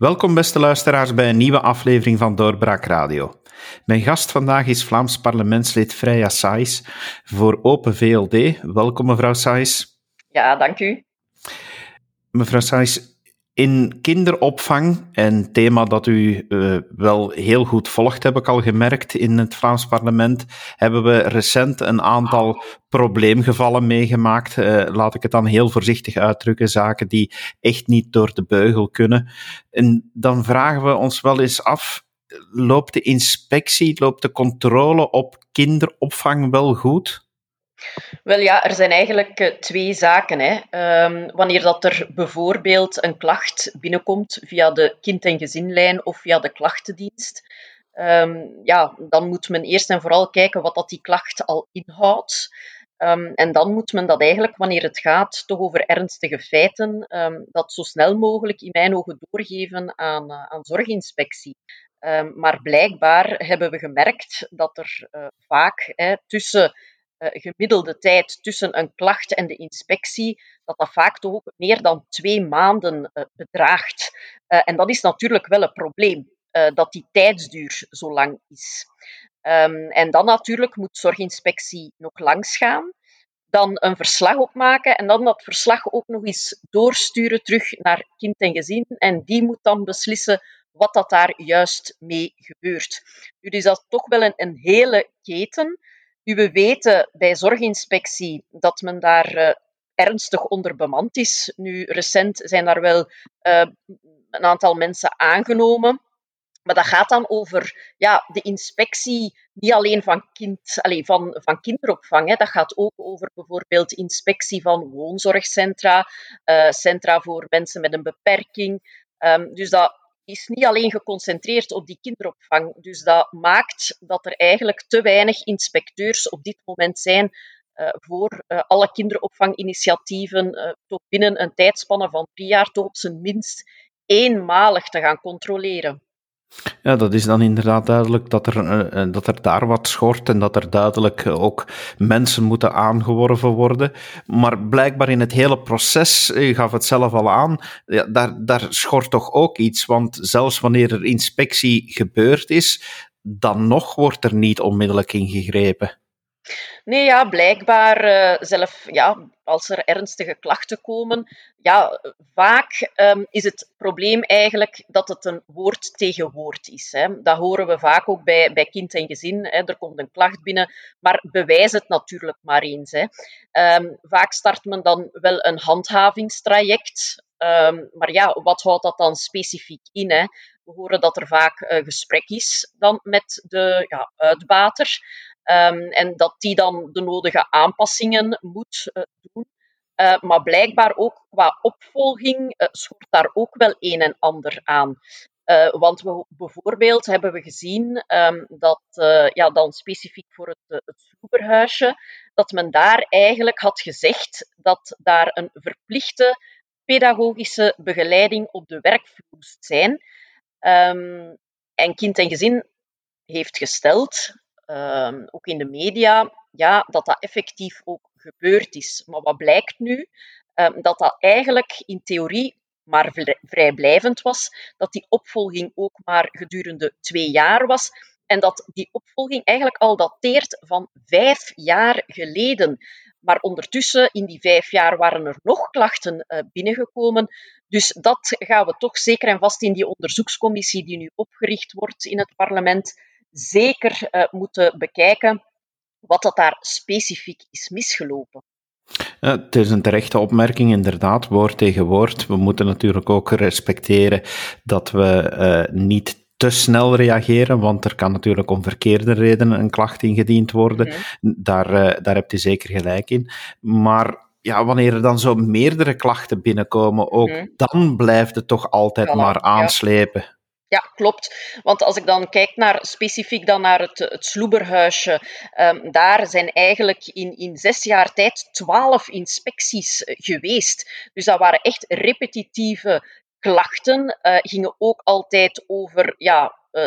Welkom beste luisteraars bij een nieuwe aflevering van Doorbraak Radio. Mijn gast vandaag is Vlaams parlementslid Freya Sais voor Open VLD. Welkom mevrouw Sais. Ja, dank u. Mevrouw Sais, in kinderopvang, een thema dat u uh, wel heel goed volgt, heb ik al gemerkt in het Vlaams parlement, hebben we recent een aantal probleemgevallen meegemaakt. Uh, laat ik het dan heel voorzichtig uitdrukken, zaken die echt niet door de beugel kunnen. En dan vragen we ons wel eens af, loopt de inspectie, loopt de controle op kinderopvang wel goed? Wel ja, er zijn eigenlijk eh, twee zaken. Hè. Um, wanneer dat er bijvoorbeeld een klacht binnenkomt via de kind- en gezinlijn of via de klachtendienst, um, ja, dan moet men eerst en vooral kijken wat dat die klacht al inhoudt. Um, en dan moet men dat eigenlijk, wanneer het gaat toch over ernstige feiten, dat zo snel mogelijk in mijn ogen doorgeven aan, uh, aan zorginspectie. maar blijkbaar hebben we gemerkt dat er uh, vaak hè, tussen gemiddelde tijd tussen een klacht en de inspectie, dat dat vaak toch ook meer dan twee maanden uh, bedraagt. Uh, en dat is natuurlijk wel een probleem, dat die tijdsduur zo lang is. Um, en dan natuurlijk moet zorginspectie nog langsgaan, dan een verslag opmaken en dan dat verslag ook nog eens doorsturen terug naar kind en gezin. En die moet dan beslissen wat dat daar juist mee gebeurt. Dat is toch wel een, een hele keten we weten bij zorginspectie dat men daar uh, ernstig onderbemand is. Nu, recent zijn daar wel uh, een aantal mensen aangenomen. Maar dat gaat dan over ja, de inspectie niet alleen van, kind, allez, van, van kinderopvang. Hè. Dat gaat ook over bijvoorbeeld inspectie van woonzorgcentra, uh, centra voor mensen met een beperking. Um, dus dat is niet alleen geconcentreerd op die kinderopvang. Dus dat maakt dat er eigenlijk te weinig inspecteurs op dit moment zijn uh, voor uh, alle kinderopvanginitiatieven uh, tot binnen een tijdspanne van drie jaar toch op zijn minst eenmalig te gaan controleren. Ja, dat is dan inderdaad duidelijk dat er, uh, dat er daar wat schort en dat er duidelijk ook mensen moeten aangeworven worden. Maar blijkbaar in het hele proces, u gaf het zelf al aan, ja, daar, daar schort toch ook iets. Want zelfs wanneer er inspectie gebeurd is, dan nog wordt er niet onmiddellijk ingegrepen. Nee, ja, blijkbaar uh, zelf, ja, als er ernstige klachten komen, ja, vaak um, is het probleem eigenlijk dat het een woord tegen woord is. Hè. Dat horen we vaak ook bij, bij kind en gezin. Hè. Er komt een klacht binnen, maar bewijs het natuurlijk maar eens. Hè. Um, vaak start men dan wel een handhavingstraject. Um, maar ja, wat houdt dat dan specifiek in? Hè? We horen dat er vaak uh, gesprek is dan met de ja, uitbater. Um, en dat die dan de nodige aanpassingen moet uh, doen. Uh, maar blijkbaar ook qua opvolging uh, schort daar ook wel een en ander aan. want we, bijvoorbeeld hebben we gezien um, dat, ja, dan specifiek voor het, het dat men daar eigenlijk had gezegd dat daar een verplichte pedagogische begeleiding op de werkvloer moest zijn. Um, en kind en gezin heeft gesteld um, ook in de media, ja, dat dat effectief ook gebeurd is. Maar wat blijkt nu? Um, dat dat eigenlijk in theorie maar vrijblijvend was, dat die opvolging ook maar gedurende twee jaar was en dat die opvolging eigenlijk al dateert van vijf jaar geleden. Maar ondertussen, in die vijf jaar, waren er nog klachten uh, binnengekomen. Dus dat gaan we toch zeker en vast in die onderzoekscommissie die nu opgericht wordt in het parlement zeker uh, moeten bekijken wat dat daar specifiek is misgelopen. Ja, het is een terechte opmerking, inderdaad, woord tegen woord. We moeten natuurlijk ook respecteren dat we uh, niet te snel reageren, want er kan natuurlijk om verkeerde redenen een klacht ingediend worden. Mm. Daar, uh, daar hebt u zeker gelijk in. Maar ja, wanneer er dan zo meerdere klachten binnenkomen, ook mm. dan blijft het toch altijd maar aanslepen. Ja. Ja, klopt. Want als ik dan kijk naar specifiek dan naar het, het Sloeberhuisje, um, daar zijn eigenlijk in, in zes jaar tijd twaalf inspecties uh, geweest. Dus dat waren echt repetitieve klachten, uh, gingen ook altijd over ja, uh,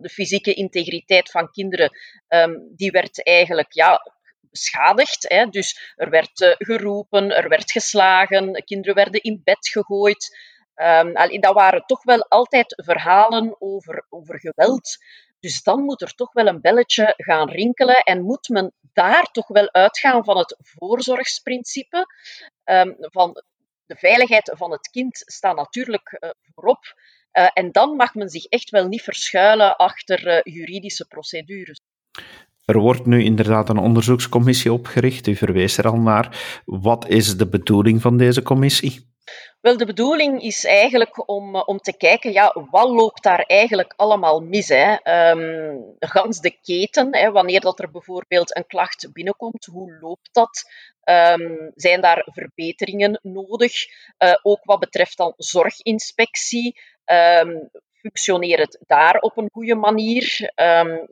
de fysieke integriteit van kinderen. Um, die werd eigenlijk ja, beschadigd. Hè. Dus er werd geroepen, er werd geslagen, kinderen werden in bed gegooid. Um, dat waren toch wel altijd verhalen over, over geweld. Dus dan moet er toch wel een belletje gaan rinkelen en moet men daar toch wel uitgaan van het voorzorgsprincipe. Um, van de veiligheid van het kind staat natuurlijk uh, voorop. Uh, en dan mag men zich echt wel niet verschuilen achter uh, juridische procedures. Er wordt nu inderdaad een onderzoekscommissie opgericht. U verwees er al naar. Wat is de bedoeling van deze commissie? Wel, de bedoeling is eigenlijk om, eh, om te kijken, ja, wat loopt daar eigenlijk allemaal mis? Hè? Um, gans de keten, hè, wanneer dat er bijvoorbeeld een klacht binnenkomt, hoe loopt dat? Um, zijn daar verbeteringen nodig? Uh, ook wat betreft dan zorginspectie. Um, functioneert het daar op een goede manier?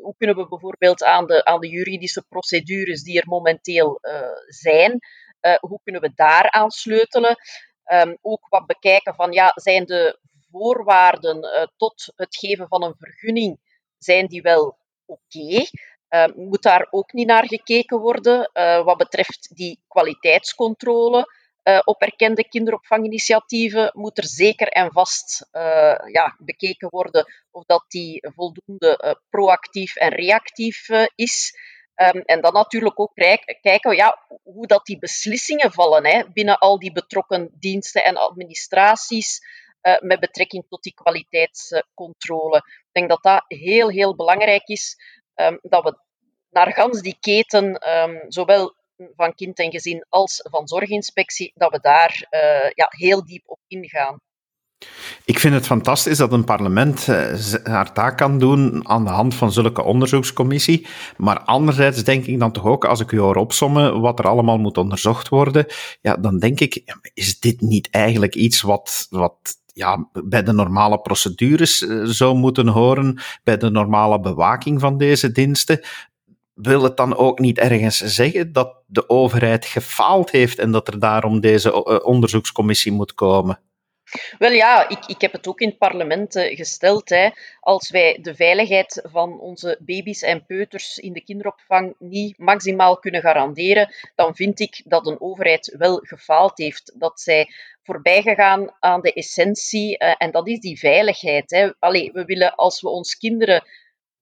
Hoe kunnen we bijvoorbeeld aan de, aan de juridische procedures die er momenteel uh, zijn, uh, hoe kunnen we daar aansleutelen? Um, ook wat bekijken van, ja, zijn de voorwaarden uh, tot het geven van een vergunning, zijn die wel oké? Uh, moet daar ook niet naar gekeken worden uh, wat betreft die kwaliteitscontrole uh, op erkende kinderopvanginitiatieven moet er zeker en vast ja, bekeken worden of dat die voldoende proactief en reactief is. Um, en dan natuurlijk ook kijken ja, hoe dat die beslissingen vallen hè, binnen al die betrokken diensten en administraties uh, met betrekking tot die kwaliteitscontrole. Ik denk dat dat heel, heel belangrijk is, um, dat we naar gans die keten, um, zowel van kind en gezin als van zorginspectie, dat we daar uh, ja, heel diep op ingaan. Ik vind het fantastisch dat een parlement uh, haar taak kan doen aan de hand van zulke onderzoekscommissie. Maar anderzijds denk ik dan toch ook, als ik u hoor opsommen wat er allemaal moet onderzocht worden, ja, dan denk ik, is dit niet eigenlijk iets wat, wat ja, bij de normale procedures uh, zou moeten horen, bij de normale bewaking van deze diensten? wil het dan ook niet ergens zeggen dat de overheid gefaald heeft en dat er daarom deze uh, onderzoekscommissie moet komen? Wel ja, ik, ik heb het ook in het parlement uh, gesteld. Hè. Als wij de veiligheid van onze baby's en peuters in de kinderopvang niet maximaal kunnen garanderen, dan vind ik dat een overheid wel gefaald heeft. Dat zij voorbij gegaan aan de essentie, uh, en dat is die veiligheid. Hè. Allee, we willen als we ons kinderen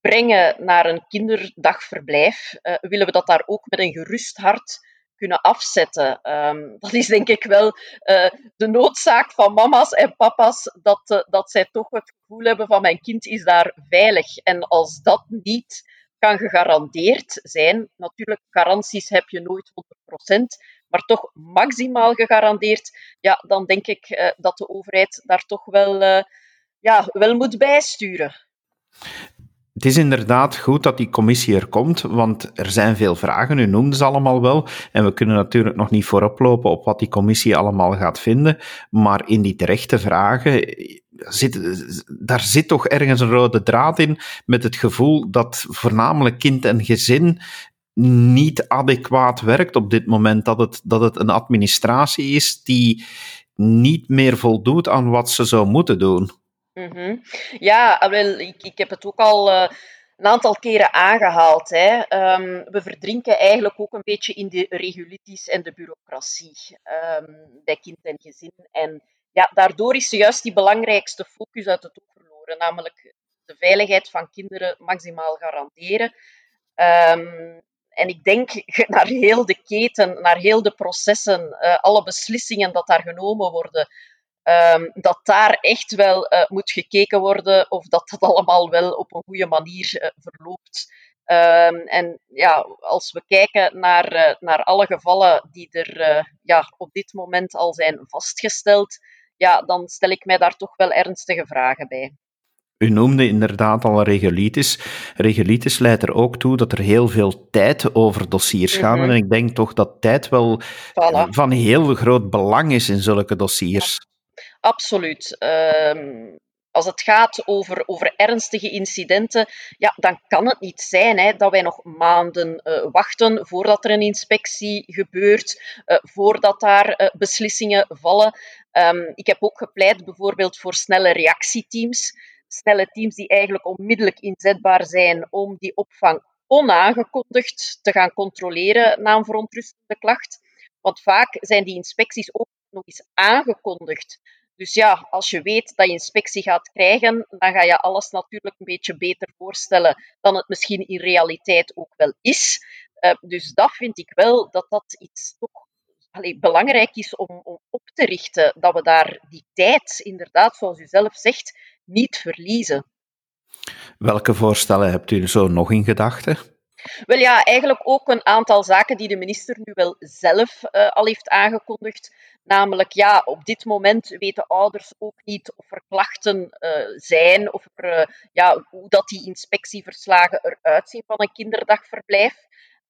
brengen naar een kinderdagverblijf, uh, willen we dat daar ook met een gerust hart kunnen afzetten. Um, dat is denk ik wel uh, de noodzaak van mama's en papa's, dat, uh, dat zij toch het gevoel hebben van mijn kind is daar veilig. En als dat niet kan gegarandeerd zijn, natuurlijk garanties heb je nooit 100%, maar toch maximaal gegarandeerd, ja, dan denk ik uh, dat de overheid daar toch wel, ja, wel moet bijsturen. Het is inderdaad goed dat die commissie er komt, want er zijn veel vragen, u noemde ze allemaal wel, en we kunnen natuurlijk nog niet voorop lopen op wat die commissie allemaal gaat vinden, maar in die terechte vragen zit, daar zit toch ergens een rode draad in met het gevoel dat voornamelijk kind en gezin niet adequaat werkt op dit moment, dat het, dat het een administratie is die niet meer voldoet aan wat ze zou moeten doen. Mm-hmm. Ja, ah, wel, ik, ik heb het ook al uh, een aantal keren aangehaald. Hè. Um, we verdrinken eigenlijk ook een beetje in de regulitis en de bureaucratie um, bij kind en gezin. En ja, daardoor is juist die belangrijkste focus uit het oog verloren, namelijk de veiligheid van kinderen maximaal garanderen. Um, en ik denk naar heel de keten, naar heel de processen, uh, alle beslissingen dat daar genomen worden, Um, dat daar echt wel uh, moet gekeken worden of dat dat allemaal wel op een goede manier uh, verloopt. Um, en ja, als we kijken naar, uh, naar alle gevallen die er ja, op dit moment al zijn vastgesteld, ja, dan stel ik mij daar toch wel ernstige vragen bij. U noemde inderdaad al regulitis. Regulitis leidt er ook toe dat er heel veel tijd over dossiers gaat. Mm -hmm. En ik denk toch dat tijd wel voilà. van heel groot belang is in zulke dossiers. Absoluut. Um, als het gaat over, over ernstige incidenten, ja, dan kan het niet zijn hè, dat wij nog maanden uh, wachten voordat er een inspectie gebeurt, uh, voordat daar uh, beslissingen vallen. Um, ik heb ook gepleit bijvoorbeeld voor snelle reactieteams. Snelle teams die eigenlijk onmiddellijk inzetbaar zijn om die opvang onaangekondigd te gaan controleren na een verontrustende klacht. Want vaak zijn die inspecties ook nog eens aangekondigd Dus ja, als je weet dat je inspectie gaat krijgen, dan ga je alles natuurlijk een beetje beter voorstellen dan het misschien in realiteit ook wel is. Uh, dus dat vind ik wel dat dat iets toch belangrijk is om, om op te richten. Dat we daar die tijd, inderdaad, zoals u zelf zegt, niet verliezen. Welke voorstellen hebt u zo nog in gedachten? Wel ja, eigenlijk ook een aantal zaken die de minister nu wel zelf uh, al heeft aangekondigd. Namelijk, ja, op dit moment weten ouders ook niet of er klachten uh, zijn, of er, uh, ja, hoe dat die inspectieverslagen eruit zien van een kinderdagverblijf.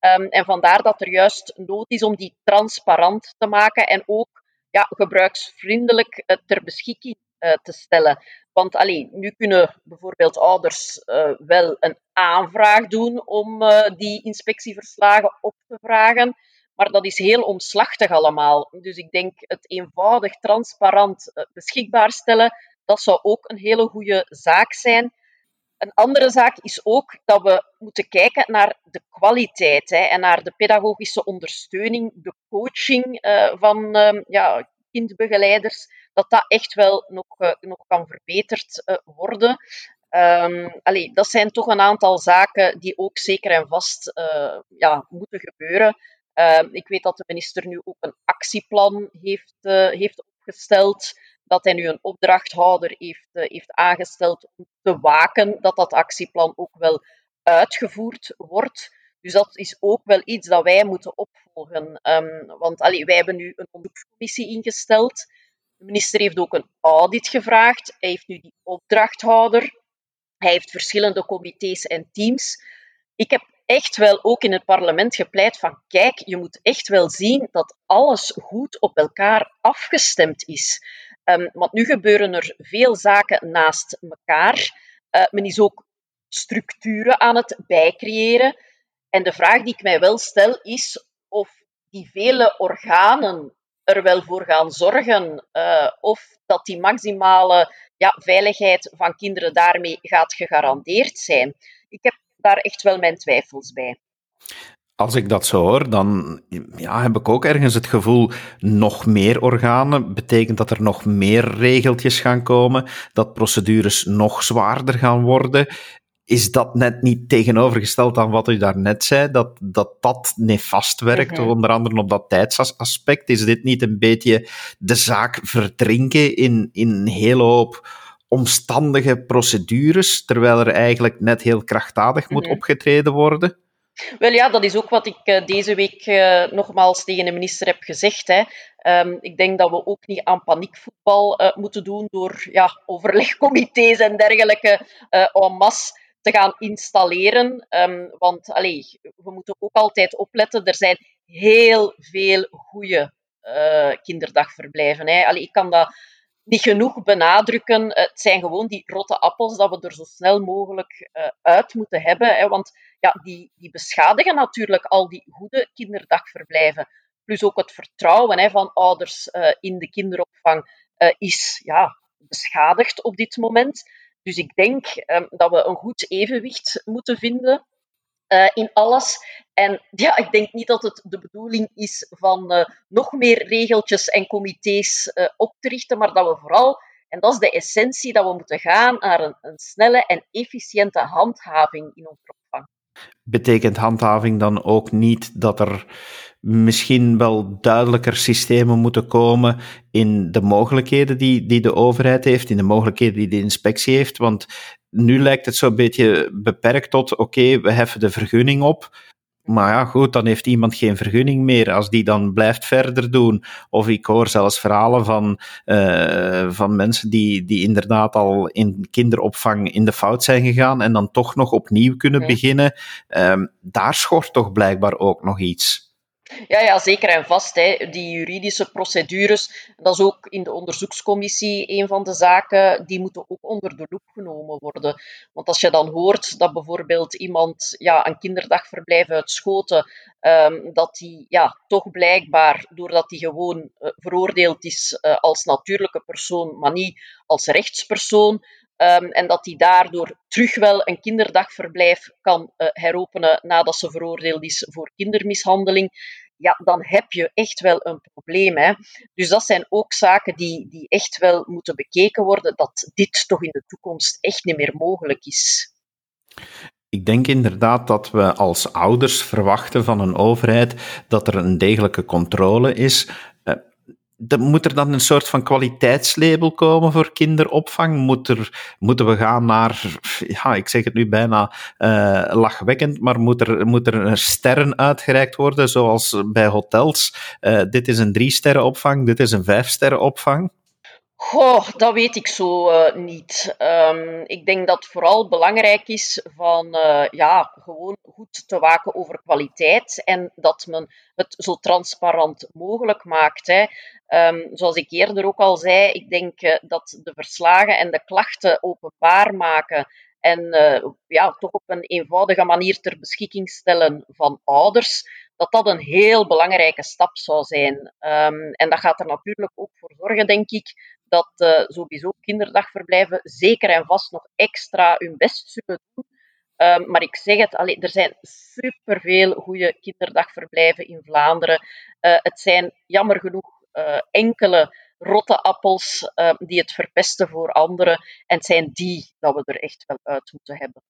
Um, en vandaar dat er juist nood is om die transparant te maken en ook ja, gebruiksvriendelijk ter beschikking te stellen. Want allee, nu kunnen bijvoorbeeld ouders uh, wel een aanvraag doen om uh, die inspectieverslagen op te vragen, maar dat is heel omslachtig allemaal. Dus ik denk het eenvoudig, transparant uh, beschikbaar stellen, dat zou ook een hele goede zaak zijn. Een andere zaak is ook dat we moeten kijken naar de kwaliteit hè, en naar de pedagogische ondersteuning, de coaching van ja, kindbegeleiders dat dat echt wel nog, uh, nog kan verbeterd uh, worden. Um, allee, dat zijn toch een aantal zaken die ook zeker en vast uh, ja, moeten gebeuren. Uh, ik weet dat de minister nu ook een actieplan heeft, heeft opgesteld. Dat hij nu een opdrachthouder heeft, heeft aangesteld om te waken dat dat actieplan ook wel uitgevoerd wordt. Dus dat is ook wel iets dat wij moeten opvolgen. Um, want allee, wij hebben nu een onderzoekscommissie ingesteld. De minister heeft ook een audit gevraagd. Hij heeft nu die opdrachthouder. Hij heeft verschillende comité's en teams. Ik heb echt wel ook in het parlement gepleit van kijk, je moet echt wel zien dat alles goed op elkaar afgestemd is. Um, want nu gebeuren er veel zaken naast elkaar. Uh, men is ook structuren aan het bijcreëren. En de vraag die ik mij wel stel is of die vele organen er wel voor gaan zorgen uh, of dat die maximale ja, veiligheid van kinderen daarmee gaat gegarandeerd zijn. Ik heb daar echt wel mijn twijfels bij. Als ik dat zo hoor, dan ja, heb ik ook ergens het gevoel, nog meer organen betekent dat er nog meer regeltjes gaan komen, dat procedures nog zwaarder gaan worden is dat net niet tegenovergesteld aan wat u daarnet zei, dat dat, dat nefast werkt, mhm. onder andere op dat tijdsaspect? Is dit niet een beetje de zaak verdrinken in, in een hele hoop omstandige procedures, terwijl er eigenlijk net heel krachtdadig moet mhm. opgetreden worden? Wel ja, dat is ook wat ik uh, deze week uh, nogmaals tegen de minister heb gezegd. Hè. Um, ik denk dat we ook niet aan paniekvoetbal uh, moeten doen door ja, overlegcomité's en dergelijke en masse te gaan installeren. Um, want allee, we moeten ook altijd opletten. Er zijn heel veel goede uh, kinderdagverblijven. Hè. Ik kan dat niet genoeg benadrukken. Het zijn gewoon die rotte appels dat we er zo snel mogelijk uh, uit moeten hebben. Hè. Want ja, die, die beschadigen natuurlijk al die goede kinderdagverblijven. Plus ook het vertrouwen hè, van ouders uh, in de kinderopvang is ja, beschadigd op dit moment. Dus ik denk um, dat we een goed evenwicht moeten vinden uh, in alles. En ja, ik denk niet dat het de bedoeling is van uh, nog meer regeltjes en comité's uh, op te richten, maar dat we vooral, en dat is de essentie, dat we moeten gaan naar een, een snelle en efficiënte handhaving in opvang. Betekent handhaving dan ook niet dat er misschien wel duidelijker systemen moeten komen in de mogelijkheden die, die de overheid heeft, in de mogelijkheden die de inspectie heeft. Want nu lijkt het zo'n beetje beperkt tot, oké, we heffen de vergunning op, maar ja, goed, dan heeft iemand geen vergunning meer. Als die dan blijft verder doen. Of ik hoor zelfs verhalen van, uh, van mensen die, die inderdaad al in kinderopvang in de fout zijn gegaan en dan toch nog opnieuw kunnen beginnen. Um, daar schort toch blijkbaar ook nog iets. Ja, ja, zeker en vast. Hè. Die juridische procedures, dat is ook in de onderzoekscommissie een van de zaken, die moeten ook onder de loep genomen worden. Want als je dan hoort dat bijvoorbeeld iemand ja, een kinderdagverblijf uit Schoten, um, dat die ja, toch blijkbaar, doordat hij gewoon uh, veroordeeld is uh, als natuurlijke persoon, maar niet als rechtspersoon, Um, en dat hij daardoor terug wel een kinderdagverblijf kan uh, heropenen nadat ze veroordeeld is voor kindermishandeling ja, dan heb je echt wel een probleem. Hè. Dus dat zijn ook zaken die, die echt wel moeten bekeken worden, dat dit toch in de toekomst echt niet meer mogelijk is. Ik denk inderdaad dat we als ouders verwachten van een overheid dat er een degelijke controle is moet er dan een soort van kwaliteitslabel komen voor kinderopvang? Moet er, moeten we gaan naar, ja, ik zeg het nu bijna uh, lachwekkend, maar moet er, moet er sterren uitgereikt worden, zoals bij hotels? Uh, dit is een drie sterren opvang, dit is een vijf sterren opvang? Goh, dat weet ik zo uh, niet. Um, ik denk dat het vooral belangrijk is van uh, ja, gewoon goed te waken over kwaliteit en dat men het zo transparant mogelijk maakt. Hè. Um, zoals ik eerder ook al zei, ik denk uh, dat de verslagen en de klachten openbaar maken en ja, toch op een eenvoudige manier ter beschikking stellen van ouders, dat dat een heel belangrijke stap zou zijn. Um, en dat gaat er natuurlijk ook voor zorgen, denk ik, dat uh, sowieso kinderdagverblijven zeker en vast nog extra hun best zullen doen. Um, maar ik zeg het, allee, er zijn superveel goede kinderdagverblijven in Vlaanderen. Uh, het zijn jammer genoeg uh, enkele rotte appels die het verpesten voor anderen. En het zijn die dat we er echt wel uit moeten hebben.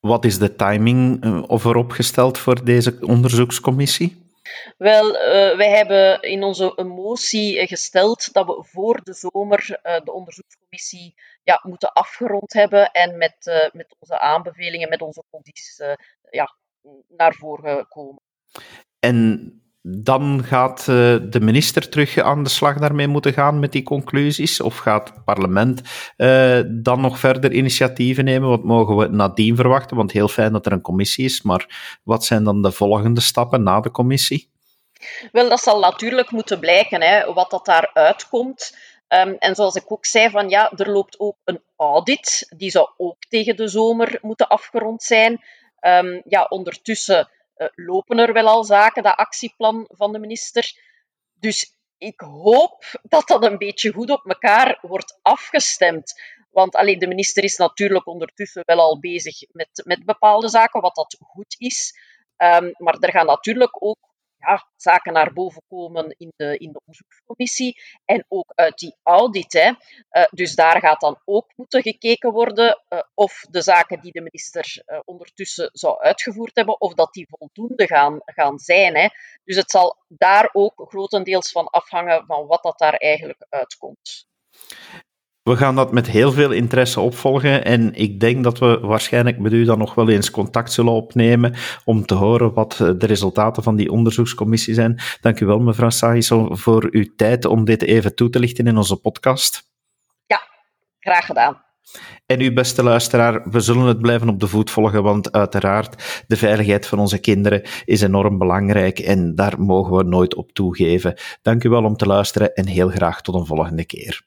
Wat is de timing vooropgesteld voor deze onderzoekscommissie? Wel, uh, wij hebben in onze motie gesteld dat we voor de zomer uh, de onderzoekscommissie ja, moeten afgerond hebben en met, met onze aanbevelingen, met onze conclusies ja, naar voren komen. En dan gaat de minister terug aan de slag daarmee moeten gaan met die conclusies? Of gaat het parlement dan nog verder initiatieven nemen? Wat mogen we nadien verwachten? Want heel fijn dat er een commissie is, maar wat zijn dan de volgende stappen na de commissie? Wel, dat zal natuurlijk moeten blijken, hè, wat dat daar uitkomt. Um, en zoals ik ook zei, van, ja, er loopt ook een audit. Die zou ook tegen de zomer moeten afgerond zijn. Um, ja, ondertussen lopen er wel al zaken, dat actieplan van de minister. Dus ik hoop dat dat een beetje goed op elkaar wordt afgestemd. Want allee, de minister is natuurlijk ondertussen wel al bezig met, met bepaalde zaken, wat dat goed is. Um, maar er gaan natuurlijk ook ja, zaken naar boven komen in de, in de onderzoekscommissie en ook uit die audit. Hè. Uh, dus daar gaat dan ook moeten gekeken worden uh, of de zaken die de minister uh, ondertussen zou uitgevoerd hebben, of dat die voldoende gaan, gaan zijn. Hè. Dus het zal daar ook grotendeels van afhangen van wat dat daar eigenlijk uitkomt. We gaan dat met heel veel interesse opvolgen en ik denk dat we waarschijnlijk met u dan nog wel eens contact zullen opnemen om te horen wat de resultaten van die onderzoekscommissie zijn. Dank u wel, mevrouw Sagisel, voor uw tijd om dit even toe te lichten in onze podcast. Ja, graag gedaan. En u, beste luisteraar, we zullen het blijven op de voet volgen, want uiteraard, de veiligheid van onze kinderen is enorm belangrijk en daar mogen we nooit op toegeven. Dank u wel om te luisteren en heel graag tot een volgende keer.